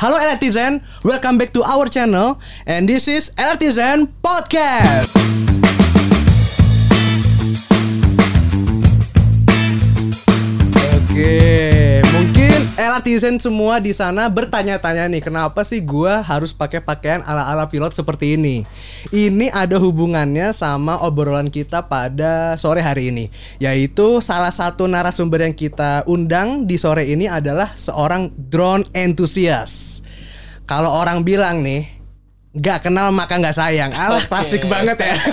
Halo Elatizen, welcome back to our channel and this is Elatizen Podcast. Oke, mungkin Elatizen semua di sana bertanya-tanya nih, kenapa sih gua harus pakai pakaian ala-ala pilot seperti ini? Ini ada hubungannya sama obrolan kita pada sore hari ini, yaitu salah satu narasumber yang kita undang di sore ini adalah seorang drone enthusiast. Kalau orang bilang nih, nggak kenal maka nggak sayang. Alah, klasik banget ya.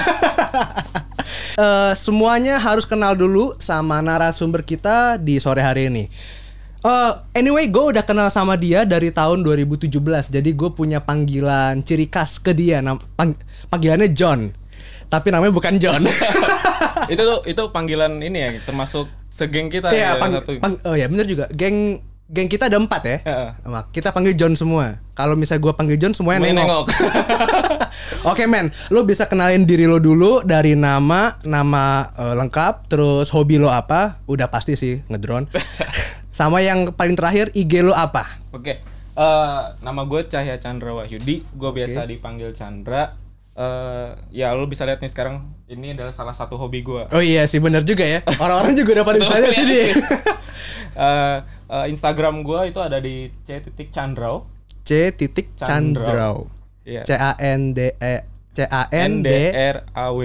Eh, semuanya harus kenal dulu sama narasumber kita di sore hari ini. Eh, anyway, gue udah kenal sama dia dari tahun 2017. Jadi gue punya panggilan ciri khas ke dia. Nam- pang- panggilannya John. Tapi namanya bukan John. itu tuh itu panggilan ini ya termasuk segeng kita Iya, ya, pang- satu. pang- oh ya bener juga. Geng geng kita ada empat ya. Heeh. Mak- Kita panggil John semua. Kalau misalnya gue panggil John semuanya Semuanya nengok. nengok. Oke men, lo bisa kenalin diri lo dulu dari nama, nama eh, lengkap, terus hobi lo apa? Udah pasti sih ngedrone. Sama yang paling terakhir IG lo apa? Oke. eh, nama gue Cahya Chandra Wahyudi, gue biasa dipanggil Chandra. Eh, ya lu bisa lihat nih sekarang ini adalah salah satu hobi gue. Oh iya sih bener juga ya. Orang-orang juga udah pada bisa lihat sini. Eh, eh, Instagram gue itu ada di c titik Chandrau. C titik Chandrau. Iya. C A N D E C A N D R A W.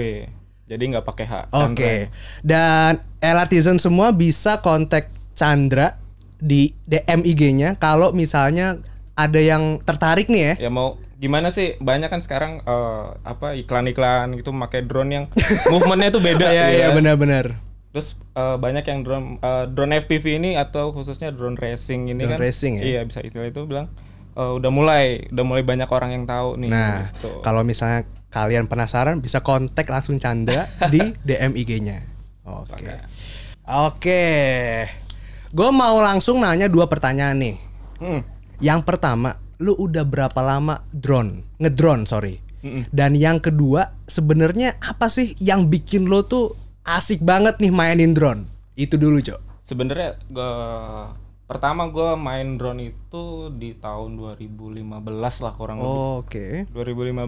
Jadi nggak pakai H. Oke. Chandra. Dan Elatizen semua bisa kontak Chandra di DM IG-nya kalau misalnya ada yang tertarik nih ya. Ya mau gimana sih? Banyak kan sekarang eh, apa iklan-iklan gitu pakai drone yang movementnya itu beda. Iya gitu iya ya. benar-benar. Terus eh, banyak yang drone eh, drone FPV ini atau khususnya drone racing ini Drone kan. racing ya? Iya bisa istilah itu bilang eh, udah mulai udah mulai banyak orang yang tahu nih. Nah, gitu. kalau misalnya kalian penasaran bisa kontak langsung Chandra di DM IG-nya. Oke. Oke. Gue mau langsung nanya dua pertanyaan nih. Hmm. Yang pertama, lu udah berapa lama drone? Ngedrone, sorry. Dan yang kedua, sebenarnya apa sih yang bikin lo tuh asik banget nih mainin drone? Itu dulu, Jo. Sebenarnya gue pertama gue main drone itu di tahun 2015 lah kurang lebih. Oke. 2015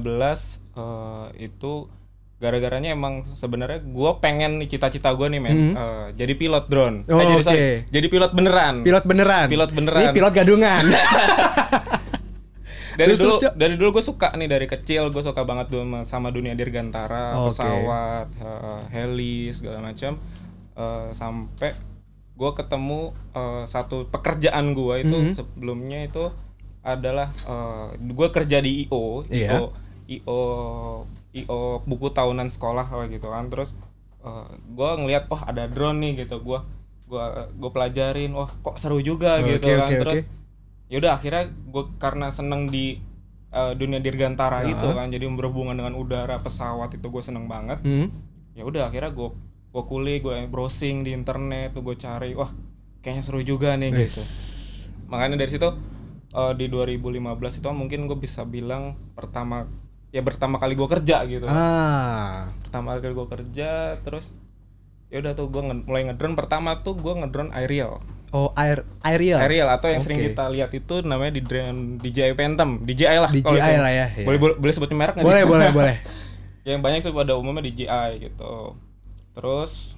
eh, itu gara-garanya emang sebenarnya gue pengen nih cita-cita gue nih men eh, jadi pilot drone. Oh, jadi, sorry, oke. jadi pilot beneran. Pilot beneran. Pilot beneran. Ini pilot gadungan. dari Terus, dulu terus, dari dulu gue suka nih dari kecil gue suka banget dulu sama- dunia dirgantara, Oke. pesawat, eh, heli segala macam. Eh, sampai gue ketemu eh, satu pekerjaan gue itu Mm-hmm. sebelumnya itu adalah gue kerja di IO, Iya. IO, IO, IO buku tahunan sekolah kayak gitu kan. Terus gue ngelihat oh ada drone nih gitu, gue gua gue pelajarin, wah kok seru juga Oke, gitu kan. oke, Terus oke. Ya udah akhirnya gue karena seneng di uh, dunia dirgantara itu kan jadi berhubungan dengan udara pesawat itu gue seneng banget. Hmm. ya udah akhirnya gue gue kulik gue browsing di internet tuh gue cari wah kayaknya seru juga nih gitu. Makanya dari situ uh, di 2015 itu mungkin gue bisa bilang pertama ya pertama kali gue kerja gitu Ah. pertama kali gue kerja terus ya udah tuh gue mulai ngedrone pertama tuh gue ngedrone aerial Oh, air aerial. Aerial atau yang sering Oke. kita lihat itu namanya di drone DJI Phantom, DJI lah. DJI lah ya, iya. Boleh boleh, boleh sebut merek nggak? Boleh, nih? boleh, boleh. yang banyak sih pada umumnya DJI gitu. Terus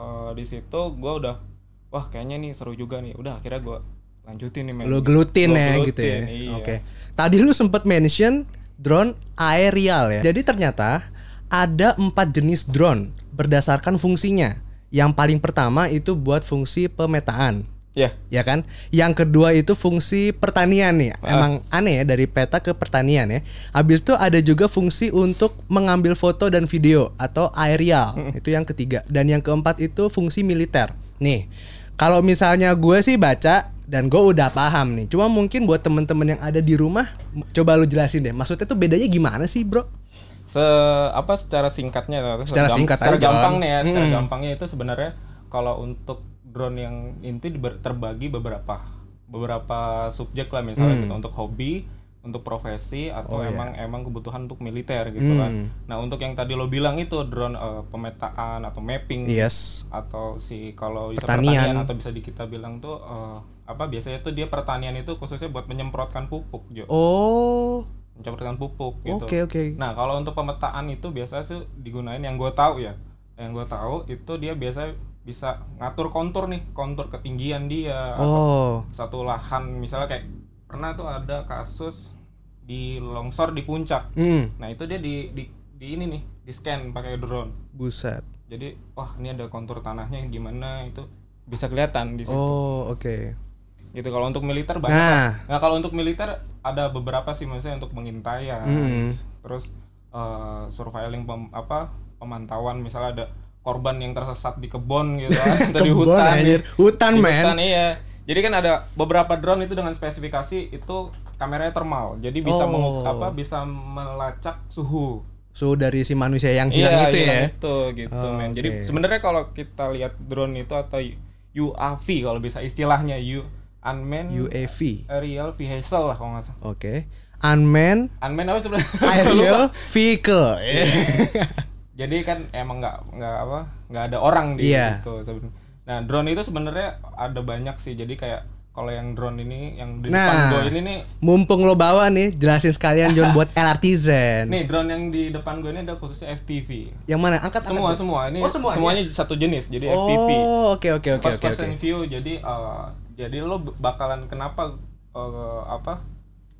eh, di situ gue udah, wah kayaknya nih seru juga nih. Udah akhirnya gue lanjutin nih. main. Lu gelutin ya gelutin, gitu ya. Iya. Oke. Tadi lu sempat mention drone aerial ya. Jadi ternyata ada empat jenis drone berdasarkan fungsinya. Yang paling pertama itu buat fungsi pemetaan. Ya. Ya kan? Yang kedua itu fungsi pertanian nih. Emang aneh ya dari peta ke pertanian ya. Habis itu ada juga fungsi untuk mengambil foto dan video atau aerial. Itu yang ketiga. Dan yang keempat itu fungsi militer. Nih, kalau misalnya gue sih baca dan gue udah paham nih. Cuma mungkin buat temen-temen yang ada di rumah, coba lu jelasin deh. Maksudnya tuh bedanya gimana sih, bro? Se apa secara singkatnya Secara singkat secara aja, gampang nih ya, secara Hmm. gampangnya itu sebenarnya kalau untuk drone yang inti terbagi beberapa beberapa subjek lah misalnya Hmm. gitu untuk hobi, untuk profesi atau Oh, iya. emang emang kebutuhan untuk militer gitu kan. Hmm. Nah, untuk yang tadi lo bilang itu drone eh, pemetaan atau mapping Yes. atau si kalau bisa Pertanian. pertanian atau bisa di kita bilang tuh eh, apa biasanya tuh dia pertanian itu khususnya buat menyemprotkan pupuk Jo Oh, menyemprotkan pupuk gitu. Oke oke. nah kalau untuk pemetaan itu biasanya sih digunain yang gue tahu ya. Yang gue tahu itu dia biasa bisa ngatur kontur nih kontur ketinggian dia atau Oh, satu lahan. Misalnya kayak pernah tuh ada kasus di longsor di puncak. Hmm, nah itu dia di di, di ini nih di scan pakai drone. Buset. jadi wah ini ada kontur tanahnya gimana? Itu bisa kelihatan di situ. Oh, oke. Gitu kalau untuk militer banyak Nah, nah kalau untuk militer ada beberapa sih maksudnya untuk pengintaian Mm. terus eh, surveilling pem- apa pemantauan misalnya ada korban yang tersesat di kebun gitu kan atau di hutan anjir. Hutan, Di men. hutan, iya jadi kan ada beberapa drone itu dengan spesifikasi itu kameranya thermal jadi bisa Oh. mengu- apa bisa melacak suhu suhu dari si manusia yang hilang iya, itu ya. hilang itu gitu Oh, men. oke. Jadi sebenarnya kalau kita lihat drone itu atau UAV kalau bisa istilahnya U unmanned UAV. aerial vehicle lah kalau nggak salah. Oke. Unmanned Unmanned apa sebenarnya? aerial vehicle. Iya. Jadi kan emang nggak nggak apa nggak ada orang di Iya. situ sebenarnya. Nah drone itu sebenarnya ada banyak sih. Jadi kayak kalau yang drone ini yang di Nah. depan gue ini nih Mumpung lo bawa nih, jelasin sekalian John buat LRTzen. nih drone yang di depan gue ini ada khususnya FPV. Yang mana? Angkat Semua angkat, semua ini Oh, semuanya? semuanya satu jenis. Jadi FPV. Oh, oke oke oke oke view jadi eh, jadi lo bakalan kenapa eh, apa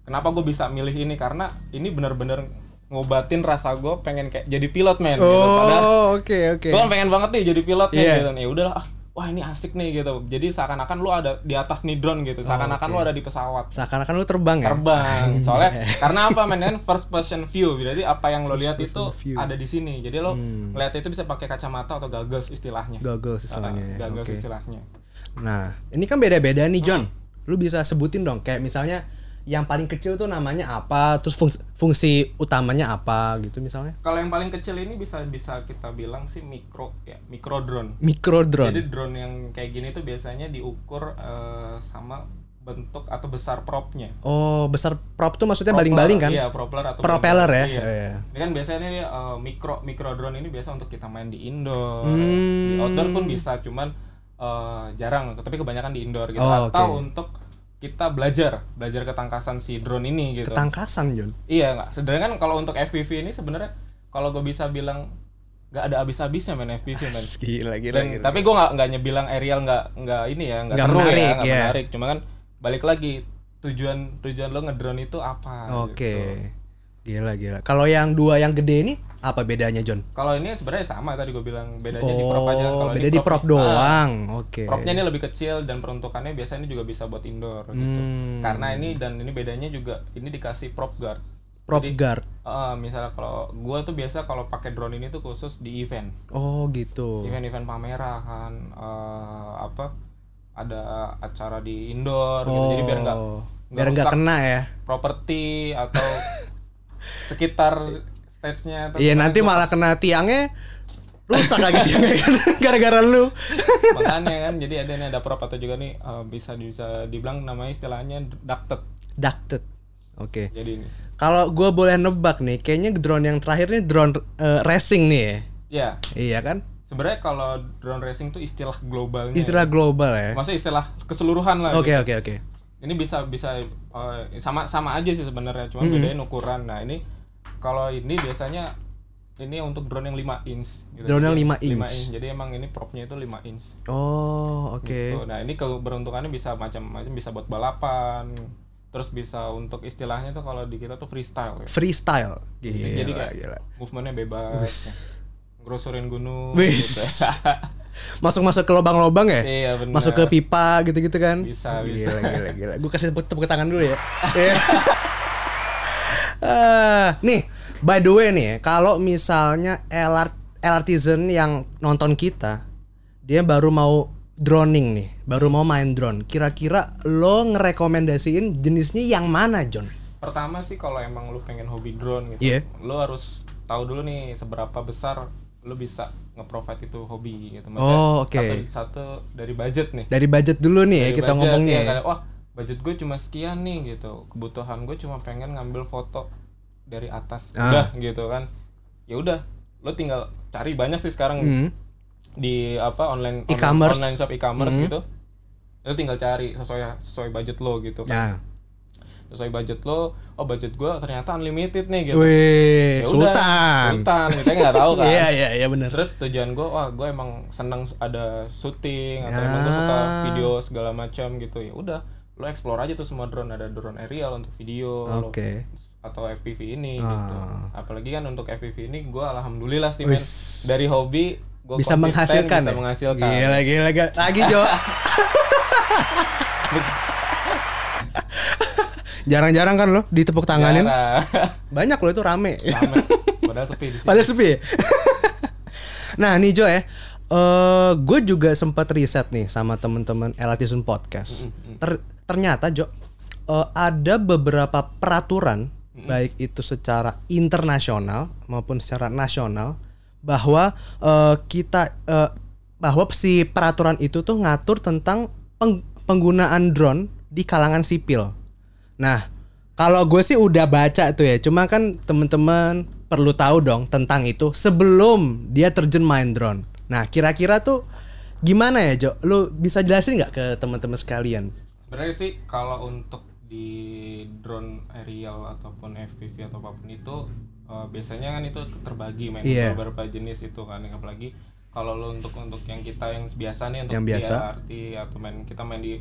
kenapa gue bisa milih ini karena ini bener-bener ngobatin rasa gue pengen kayak jadi pilot men gitu. padahal Oh, oke oke. gue pengen banget nih jadi pilot nih Iya. gitu ya udahlah ah, wah ini asik nih gitu jadi seakan-akan lo ada di atas nih drone gitu seakan-akan Oh, oke. lo ada di pesawat Seakan-akan lu terbang ya? terbang soalnya karena apa men kan first person view berarti apa yang lo lihat itu view. ada di sini jadi lo Hmm. lihat itu bisa pakai kacamata atau goggles istilahnya Goggles istilahnya. Ah, ya. goggles Oke. istilahnya Nah, ini kan beda-beda nih John. Hmm. Lu bisa sebutin dong kayak misalnya yang paling kecil tuh namanya apa, terus fungsi, fungsi utamanya apa gitu misalnya. Kalau yang paling kecil ini bisa bisa kita bilang sih mikro ya, mikro drone. Micro drone. Jadi drone yang kayak gini tuh biasanya diukur eh, sama bentuk atau besar propnya. Oh, besar prop tuh maksudnya baling-baling kan? Iya, propeller atau Propeller ya? Iya. Oh, iya. Ini kan biasanya ini eh, mikro mikro drone ini biasa untuk kita main di indoor. Hmm. Di outdoor pun bisa, cuman eh, jarang, tapi kebanyakan di indoor gitu. Oh, atau untuk kita belajar, belajar ketangkasan si drone ini gitu. Ketangkasan, John. Iya nggak. Sebenarnya kan kalau untuk FPV ini sebenarnya kalau gue bisa bilang nggak ada habis-habisnya main FPV men. Gila, Dan- Tapi gue nggak nggak nyebilang aerial nggak nggak ini ya nggak seru menarik, ya nggak ya. menarik. Cuma kan balik lagi tujuan tujuan lo ngedrone itu apa? Oke. gitu. Gila, gila. Kalau yang dua yang gede ini apa bedanya, John? Kalau ini sebenarnya sama tadi gue bilang bedanya di prop aja. Oh, Kalau beda ini di prop ah, doang. Oke. Propnya ini lebih kecil dan peruntukannya biasanya juga bisa buat indoor gitu. Hmm. Karena ini dan ini bedanya juga ini dikasih prop guard. Prop Jadi, guard. eh, misalnya kalau gua tuh biasa kalau pakai drone ini tuh khusus di event. Oh, gitu. event-event pameran eh, apa ada acara di indoor gitu jadi biar nggak Oh, biar nggak kena ya. properti atau sekitar stage-nya Iya, nanti malah kena tiangnya rusak lagi tiangnya kan gara-gara lu. makanya kan jadi ada ini ada prop atau juga nih eh, bisa bisa dibilang namanya istilahnya ducted Ducted. Oke. jadi ini. Kalau gua boleh nebak nih, kayaknya drone yang terakhir nih drone eh, racing nih ya. ya Iya kan? sebenarnya kalau drone racing tuh istilah globalnya Istilah global ya. maksudnya istilah keseluruhan lah Oke, oke, oke. Ini bisa bisa eh, sama sama aja sih sebenarnya cuma Hmm. bedain ukuran nah ini kalau ini biasanya ini untuk drone yang 5 inch gitu. Drone yang Jadi, 5 inch. jadi emang ini propnya itu 5 inch Oh, oke. Gitu. nah ini keberuntungannya bisa macam-macam bisa buat balapan terus bisa untuk istilahnya tuh kalau di kita tuh freestyle ya. Freestyle. Gila, jadi kayak gila. movementnya bebas ya. ngerusurin gunung gitu. Masuk-masuk ke lubang-lubang ya? iya benar Masuk ke pipa gitu-gitu kan? Bisa, gila, bisa. Gila, gila, Gue kasih tepuk, tepuk tangan dulu ya. Eh, nih, by the way nih, kalau misalnya LR, LRTizen yang nonton kita, dia baru mau droning nih, baru mau main drone. Kira-kira lo ngerekomendasiin jenisnya yang mana, John? pertama sih kalau emang lu pengen hobi drone gitu Iya. lu harus tahu dulu nih seberapa besar lu bisa nge-provide itu hobi gitu Oh, oke. satu, satu dari budget nih Dari budget dulu nih ya Dari kita budget, ngomongnya. ya, ya. kayak, wah budget gue cuma sekian nih gitu kebutuhan gue cuma pengen ngambil foto dari atas Ah. udah gitu kan ya udah lo tinggal cari banyak sih sekarang Hmm. di apa online online- E-commerce. online shop e-commerce Hmm. gitu Lu tinggal cari sesuai sesuai budget lo gitu kan. Ya. Sesuai budget lo, oh budget gua ternyata unlimited nih gitu. Wih, Ya udah, Sultan. Sultan, kita nggak tahu kan. Iya, iya, iya benar. Terus tujuan gue, wah gue emang seneng ada syuting atau emang gue Ya. suka video segala macam gitu ya. Udah, lo explore aja tuh semua drone ada drone aerial untuk video Oke. atau FPV ini gitu. Ah. Apalagi kan untuk FPV ini gue alhamdulillah sih men dari hobi gue Bisa menghasilkan. bisa ya? menghasilkan. Gila, gila, gila. Lagi, Jo. Jarang-jarang kan lo ditepuk tanganin. Jarang. Banyak lo itu rame. Rame. Padahal sepi di sini. Pada sepi. ya? nah, nih Jo ya. Eh, gue juga sempat riset nih sama temen-temen Elatisun Podcast. Ter- ternyata Jo, eh, ada beberapa peraturan baik itu secara internasional maupun secara nasional bahwa eh, kita eh, bahwa si peraturan itu tuh ngatur tentang peng- penggunaan drone di kalangan sipil. Nah, kalau gue sih udah baca tuh ya, cuma kan temen-temen perlu tahu dong tentang itu sebelum dia terjun main drone. Nah, kira-kira tuh gimana ya, Jo? Lu bisa jelasin nggak ke teman-teman sekalian? Sebenarnya sih kalau untuk di drone aerial ataupun FPV atau apa pun itu eh, biasanya kan itu terbagi main Iya. beberapa jenis itu kan apalagi kalau lo untuk untuk yang kita yang biasa nih untuk Yang biasa. LRT atau main kita main di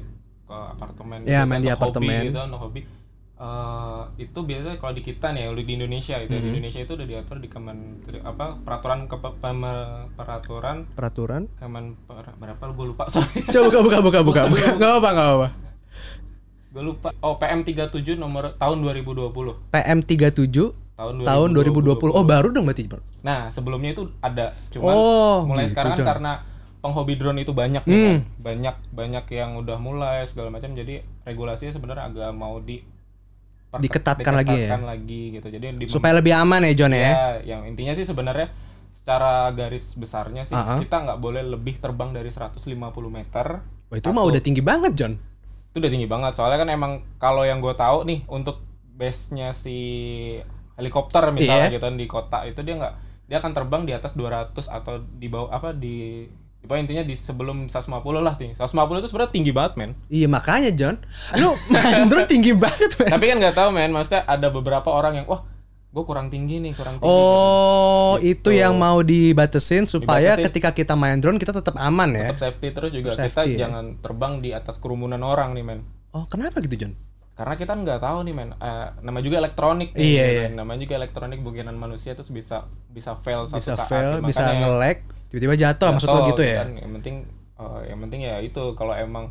ke apartemen biasanya main di untuk hobi apartemen. gitu untuk hobi Eh, itu biasanya kalau di kita nih di Indonesia itu Mm-hmm. di Indonesia itu udah diatur di Kemen apa peraturan ke peraturan Peraturan? Kemen per- berapa gue lupa sorry Coba buka buka buka buka. buka. Gak apa gak apa. gue lupa oh PM 37 nomor tahun 2020 PM 37 tahun tahun 2020. Oh, baru dong berarti. Nah, sebelumnya itu ada, cuman Oh, mulai gitu, sekarang John. karena penghobi drone itu banyak Hmm. kan. banyak banyak yang udah mulai segala macam, jadi regulasinya sebenarnya agak mau di per- Diketatkan lagi ya? diketatkan lagi gitu. Jadi di Supaya lebih aman ya, John ya. ya, yang intinya sih sebenarnya secara garis besarnya sih Ah, ah. kita nggak boleh lebih terbang dari 150 meter. Wah, itu mah udah tinggi banget, John. Itu udah tinggi banget. Soalnya kan emang kalau yang gue tahu nih untuk base-nya si helikopter misalnya Iya. gitu di kota itu dia nggak dia akan terbang di atas 200 atau di bawah apa di Pokoknya intinya di sebelum 150 lah tinggi. 150 itu sebenarnya tinggi banget, men. Iya, makanya, John. Lu main drone tinggi banget, men. Tapi kan nggak tahu, men. Maksudnya ada beberapa orang yang wah, gue kurang tinggi nih, kurang tinggi. Oh, Gitu. itu yang mau dibatasin supaya Dibatasin. ketika kita main drone kita tetap aman ya. Tetap safety terus juga Tetap kita safety, ya. jangan terbang di atas kerumunan orang nih, men. Oh, kenapa gitu, John? Karena kita nggak tahu nih, men. Eh, nama juga elektronik nih. Iya, ya iya. kan. Namanya juga elektronik bukinan manusia terus bisa bisa fail suatu Bisa saat. fail, bisa nge-lag, tiba-tiba jatuh, maksud lo jatuh gitu ya? kan. Yang penting eh, yang penting ya itu kalau emang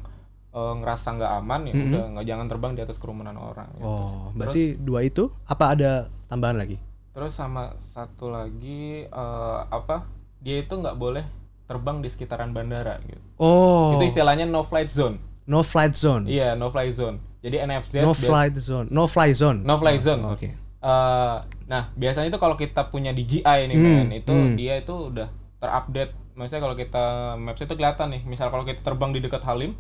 eh, ngerasa nggak aman ya udah nggak jangan terbang di atas kerumunan orang. gitu. Oh, berarti dua itu apa ada tambahan lagi? Terus sama satu lagi eh, apa? Dia itu nggak boleh terbang di sekitaran bandara gitu. Oh, Itu istilahnya no flight zone. no flight zone. Iya, no fly zone. Jadi NFZ No flight zone. No fly zone. no fly Oh, zone. Oke. Eh, nah, biasanya itu kalau kita punya DJI nih, Hmm, men, itu hmm. dia itu udah terupdate. Maksudnya kalau kita maps itu kelihatan nih, misal kalau kita terbang di dekat Halim,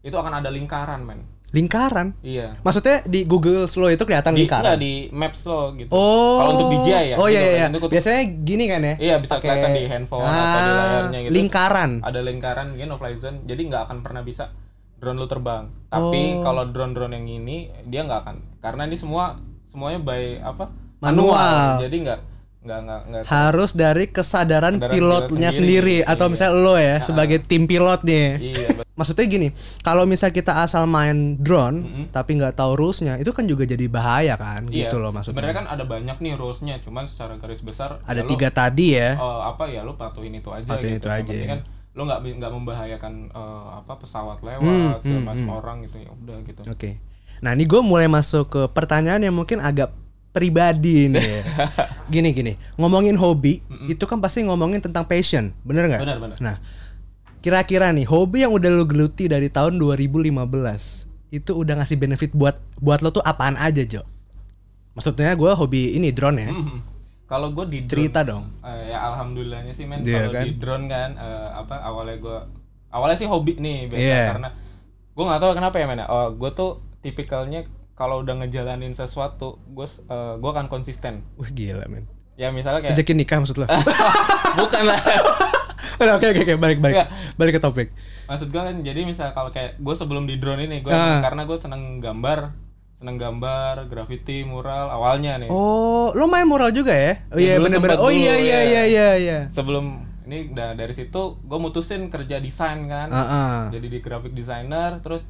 itu akan ada lingkaran, men. Lingkaran. Iya. Maksudnya di Google Slow itu kelihatan Di, lingkaran. enggak, di maps lo gitu. Oh. Kalau untuk DJI ya. Oh iya iya. iya. Untuk- Biasanya gini kan ya? Iya, bisa Pakai- kelihatan di handphone atau di Ah, layarnya gitu. Lingkaran. ada lingkaran gitu no fly zone jadi nggak akan pernah bisa drone lu terbang tapi Oh. kalau drone-drone yang ini dia nggak akan karena ini semua semuanya by apa Manual. jadi nggak nggak nggak nggak Harus dari kesadaran Kesadaran pilotnya pilot sendiri, sendiri, atau iya. misalnya lo ya sebagai tim pilot nih. iya Maksudnya gini, kalau misal kita asal main drone Mm-mm. tapi nggak tahu rulesnya, itu kan juga jadi bahaya kan, iya gitu loh maksudnya. sebenarnya kan ada banyak nih rulesnya cuman secara garis besar Ada ya tiga tadi ya. eh, apa ya lu patuhin itu aja Patuhin gitu. itu aja. kan lu nggak nggak membahayakan eh, apa pesawat lewat Hmm, segala hmm, macam hmm. orang gitu ya udah gitu Oke. Nah, ini gue mulai masuk ke pertanyaan yang mungkin agak pribadi nih. gini gini, ngomongin hobi itu kan pasti ngomongin tentang passion, bener nggak? Benar, benar. Nah, kira-kira nih hobi yang udah lo geluti dari tahun 2015 itu udah ngasih benefit buat buat lo tuh apaan aja Jo? Maksudnya gue hobi ini drone ya. Mhm. Kalau gue di drone, Cerita dong. eh, ya alhamdulillahnya sih men Iya kalau kan? di drone kan eh, apa awalnya gue awalnya sih hobi nih biasa Iya. karena gue nggak tahu kenapa ya men. ya. Oh gue tuh tipikalnya kalau udah ngejalanin sesuatu gue eh, gue akan konsisten. Wah gila men. Ya misalnya kayak Ajakin nikah maksud lo? bukan lah. Oke oke oke balik balik Nggak. balik ke topik. maksud gue kan jadi misal kalau kayak gue sebelum di drone ini gue Ah. karena gue seneng gambar seneng gambar graffiti mural awalnya nih Oh, lo main mural juga ya? Oh iya Ya, bener-bener. sempet Oh iya iya ya. iya iya iya. sebelum ini da- dari situ gue mutusin kerja desain kan Heeh. jadi di graphic designer terus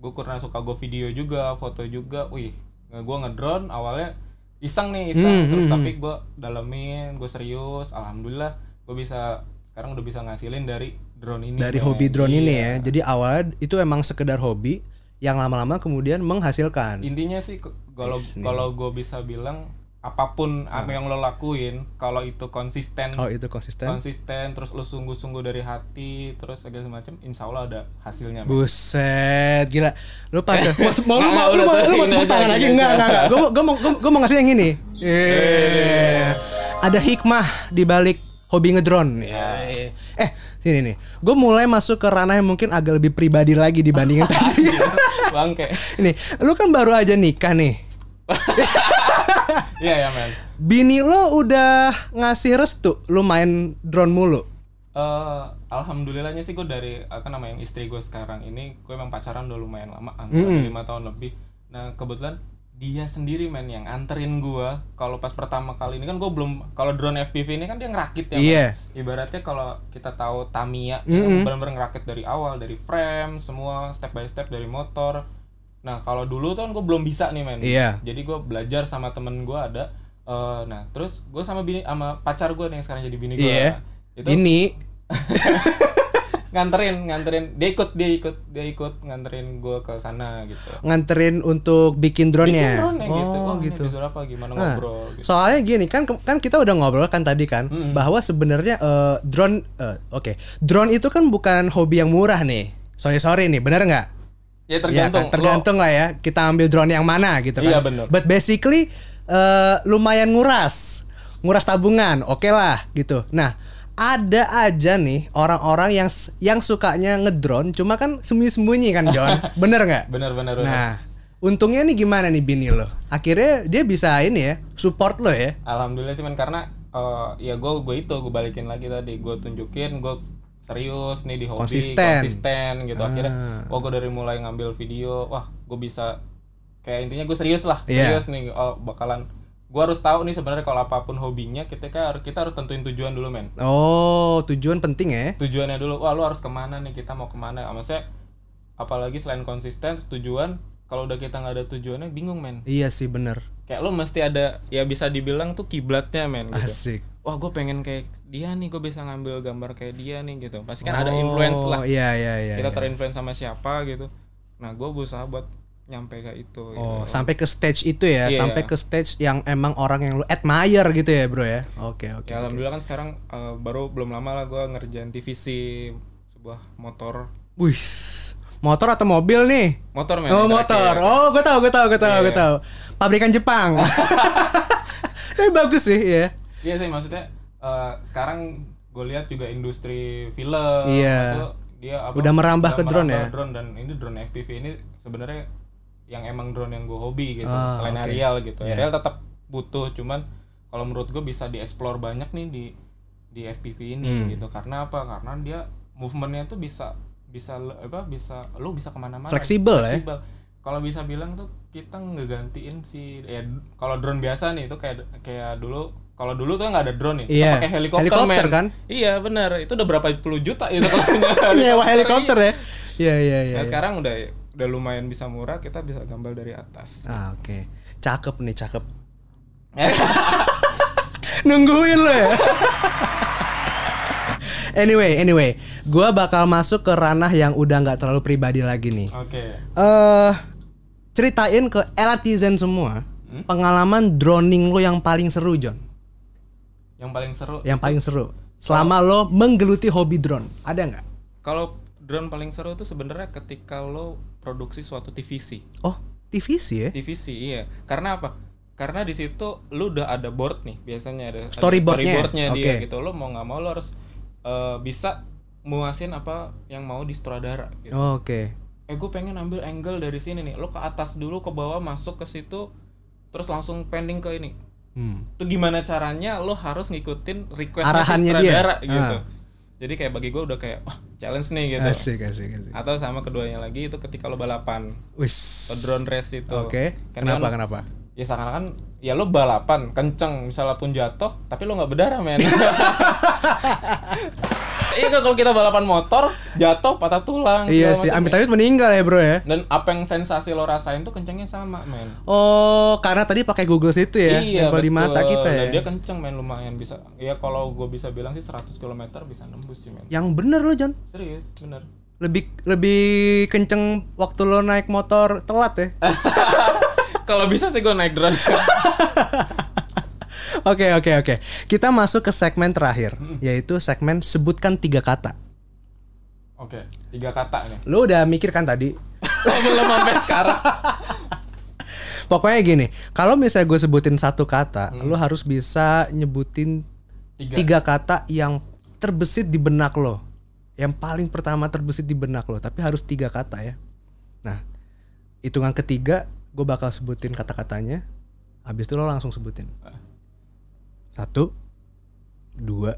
gue karena suka gue video juga foto juga wih gue ngedrone awalnya iseng nih Hmm, iseng terus hmm, tapi gue dalemin gue serius alhamdulillah gue bisa sekarang udah bisa ngasilin dari drone ini Dari hobi drone ini Iya. ya. Jadi awalnya itu emang sekedar hobi yang lama-lama kemudian menghasilkan. intinya sih kalau kalau gue bisa bilang apa pun apa yang lo lakuin kalau itu konsisten Kalau itu konsisten. konsisten terus lo sungguh-sungguh dari hati terus segala macam insya Allah ada hasilnya. Buset, gila. Lu pada mau, mau, lu mau, lu udah, mau, lu mau tepuk tangan lagi enggak enggak enggak. Gue mau gue mau gua- gua mau ngasih yang ini. Eh. Ada hikmah di balik hobi ngedrone. Eh, eh, sini nih. Gue mulai masuk ke ranah yang mungkin agak lebih pribadi lagi dibandingin tadi. bangke Ini, lu kan baru aja nikah nih. iya ya men Bini lo udah ngasih restu lu main drone mulu. Eh, alhamdulillahnya sih gue dari apa namanya yang istri gue sekarang ini gue emang pacaran udah lumayan lama hampir lima tahun lebih nah kebetulan dia sendiri men yang anterin gue kalau pas pertama kali ini kan gue belum kalau drone FPV ini kan dia ngerakit ya men. Iya. ibaratnya kalau kita tahu Tamiya Mm-mm. benar-benar ngerakit dari awal dari frame semua step by step dari motor nah kalau dulu tuh kan gue belum bisa nih men Iya. jadi gue belajar sama temen gue ada eh, nah terus gue sama bini sama pacar gue nih yang sekarang jadi bini gue Iya. itu Ini nganterin nganterin dia ikut dia ikut dia ikut nganterin gue ke sana gitu nganterin untuk bikin drone-nya. Bikin drone-nya gitu Oh, Wah, ini gitu. apa gimana Nah, ngobrol gitu Soalnya gini kan kan kita udah ngobrol kan tadi kan Mm-mm. bahwa sebenarnya eh, drone eh, oke drone itu kan bukan hobi yang murah nih. Sorry sorry nih, bener nggak? Ya Iya tergantung kan? tergantung lah ya kita ambil drone yang mana gitu kan. Iya, bener. But basically eh, lumayan nguras, nguras tabungan, oke lah gitu. Nah ada aja nih orang-orang yang yang sukanya ngedrone, cuma kan sembunyi-sembunyi kan John, bener nggak? benar benar benar. Nah, untungnya nih gimana nih bini lo? Akhirnya dia bisa ini ya, support lo ya. alhamdulillah sih men karena eh, ya gue gue itu gue balikin lagi tadi gue tunjukin gue serius nih di hobi Konsisten. konsisten gitu akhirnya Ah. wah gue dari mulai ngambil video wah gue bisa kayak intinya gue serius lah Iya. serius nih oh bakalan gue harus tahu nih sebenarnya kalau apa pun hobinya kita kan kita harus tentuin tujuan dulu men Oh, tujuan penting ya. tujuannya dulu wah lu harus ke mana nih kita mau ke mana maksudnya apalagi selain konsisten tujuan kalau udah kita nggak ada tujuannya bingung men Iya sih bener kayak lu mesti ada ya bisa dibilang tuh kiblatnya men gitu Asik. Wah gue pengen kayak dia nih gue bisa ngambil gambar kayak dia nih gitu pasti kan ada influence Oh, lah Iya iya iya. kita iya. terinfluence sama siapa gitu nah gue berusaha buat nyampe kayak itu gitu. Oh, sampai ke stage itu ya, Iya. sampai ke stage yang emang orang yang lu admire gitu ya, Bro ya. Oke, oke. ya alhamdulillah kan sekarang eh, baru belum lama lah gue ngerjain TVC sebuah motor Wih. Motor atau mobil nih? motor men Oh, terakhir. motor. Oh, gue tahu, gue tahu, gue tahu, Iya. gue tahu. Pabrikan Jepang. Tapi bagus sih, ya. Iya sih maksudnya eh, sekarang gue lihat juga industri film Iya. itu dia apa, Udah merambah ke drone ya? drone dan ini drone FPV ini sebenarnya yang emang drone yang gue hobi gitu Ah, selain oke. aerial gitu Iya. aerial tetap butuh cuman kalau menurut gue bisa dieksplor banyak nih di di FPV ini Hmm. gitu karena apa karena dia movementnya tuh bisa bisa apa bisa lu bisa ke mana-mana Fleksibel ya? Kalau bisa bilang tuh kita ngegantiin si ya kalau drone biasa nih itu kayak kayak dulu kalau dulu tuh nggak ada drone nih Iya. pakai helikopter, Helikopter kan? iya benar itu udah berapa puluh juta itu kalau Nyewa helikopter ya. Iya, iya, iya. nah iya. sekarang udah udah lumayan bisa murah kita bisa gambar dari atas Ah, oke. Cakep nih, cakep. Nungguin lo ya. anyway, anyway, gua bakal masuk ke ranah yang udah nggak terlalu pribadi lagi nih. oke Eh, ceritain ke elatizen semua Hmm? pengalaman droning lo yang paling seru, John. Yang paling seru Yang paling seru. Selama lo menggeluti hobi drone, ada nggak? kalau drone paling seru tuh sebenarnya ketika lo produksi suatu TVC Oh, TVC ya? TVC iya karena apa karena di situ lu udah ada board nih biasanya ada ada Storyboardnya, storyboardnya dia oke. gitu lo mau nggak mau lo harus eh, bisa muasin apa yang mau di sutradara gitu Oke. eh gue pengen ambil angle dari sini nih lo ke atas dulu ke bawah masuk ke situ terus langsung pending ke ini Hmm. itu gimana caranya lo harus ngikutin request Arahannya dia. sutradara gitu Ah. jadi kayak bagi gue udah kayak wah challenge nih gitu Asik, asik, asik. atau sama keduanya lagi itu ketika lo balapan Wis. drone race itu Oke. Karena Kenapa? Kenapa? Ya seakan-akan ya lo balapan kenceng misalnya pun jatuh tapi lo nggak berdarah men iya kalau kita balapan motor jatuh patah tulang Iya sih. Amit ya. amit meninggal ya bro ya. dan apa yang sensasi lo rasain tuh kencengnya sama men Oh, karena tadi pakai Google itu ya, iya nempel di mata kita ya. Dan dia kenceng men lumayan bisa ya kalau gue bisa bilang sih 100 km bisa nembus sih men Yang bener lo John. serius bener Lebih lebih kenceng waktu lo naik motor telat ya. kalau bisa sih gue naik drone Oke oke oke. Kita masuk ke segmen terakhir, yaitu segmen sebutkan tiga kata. oke tiga kata nih Lo udah mikir kan tadi? belum sampai sekarang Pokoknya gini, kalau misalnya gue sebutin satu kata, lo harus bisa nyebutin tiga, tiga kata yang terbesit di benak lo. Yang paling pertama terbesit di benak lo, tapi harus tiga kata ya. Nah, hitungan ketiga gue bakal sebutin kata-katanya. Habis itu lo langsung sebutin. Satu, dua,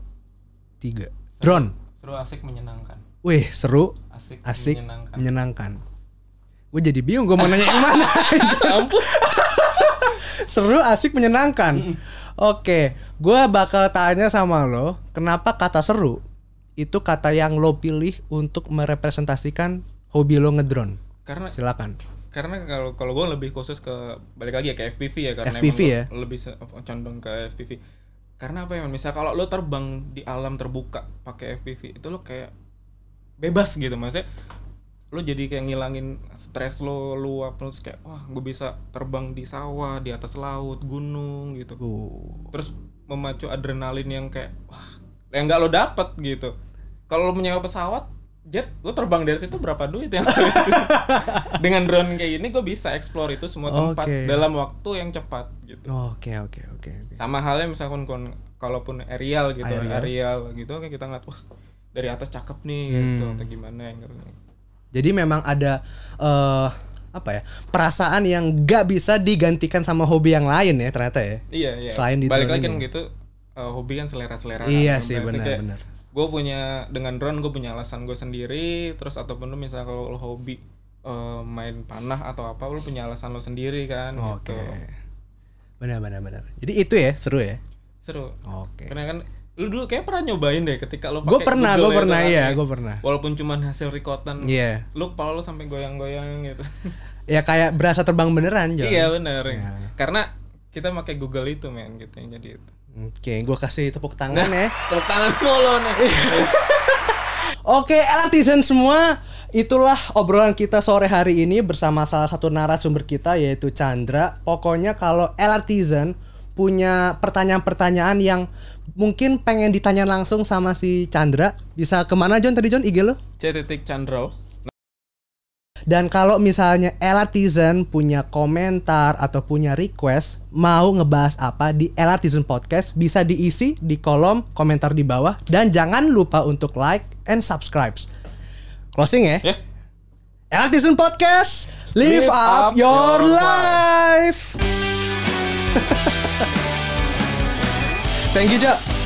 tiga. Drone. seru asik menyenangkan Wih, seru, asik, asik, menyenangkan menyenangkan. Gue jadi bingung gue mau nanya yang mana. ampun seru, asik, menyenangkan. Oke, gue bakal tanya sama lo, kenapa kata seru itu kata yang lo pilih untuk merepresentasikan hobi lo ngedrone? karena Silakan. Karena kalau kalau gue lebih khusus ke balik lagi ya ke FPV ya karena FPV ya? lebih condong ke FPV karena apa ya misal kalau lo terbang di alam terbuka pakai FPV itu lo kayak bebas gitu maksudnya lo jadi kayak ngilangin stres lo luap terus kayak wah gue bisa terbang di sawah di atas laut gunung gitu. Uh, terus memacu adrenalin yang kayak wah yang nggak lo dapet gitu. Kalau lo menyewa pesawat jet lo terbang dari situ berapa duit yang dengan drone kayak gini gue bisa explore itu semua tempat Oke. dalam waktu yang cepat gitu Oke oke oke. sama halnya misalkan kon- kalaupun aerial gitu Aerial. aerial, gitu kayak kita ngeliat wah dari atas cakep nih gitu atau gimana yang gitu. Jadi memang ada eh apa ya perasaan yang gak bisa digantikan sama hobi yang lain ya ternyata ya. iya iya Selain di balik lagi kan ini. gitu eh, hobi kan selera selera Iya sih, benar, benar. Gue punya dengan drone gue punya alasan gue sendiri terus ataupun lu misalnya kalau lo hobi eh, main panah atau apa lu punya alasan lo sendiri kan Oke. gitu Benar benar benar. Jadi itu ya seru ya. seru Oke. karena kan lu dulu kayak pernah nyobain deh ketika lo Gue pernah, gue itu pernah kan, iya, ya. gue pernah. walaupun cuman hasil recordan Iya. lu kepala lu sampai goyang-goyang gitu Ya kayak berasa terbang beneran Jon. iya bener Iya. karena kita pakai Google itu men gitu yang jadi itu Oke, gue kasih tepuk tangan ya. tepuk tangan mulu nih Oke, LRTizen semua, itulah obrolan kita sore hari ini bersama salah satu narasumber kita yaitu Chandra. Pokoknya kalau LRTizen punya pertanyaan-pertanyaan yang mungkin pengen ditanya langsung sama si Chandra, bisa ke mana John tadi John IG lo? C titik Chandro Dan kalau misalnya LRTizen punya komentar atau punya request mau ngebahas apa di LRTizen Podcast bisa diisi di kolom komentar di bawah dan jangan lupa untuk like and subscribe. Closing ya. ya LRTizen Podcast, live, Live up, up your, your life. Thank you, Cak.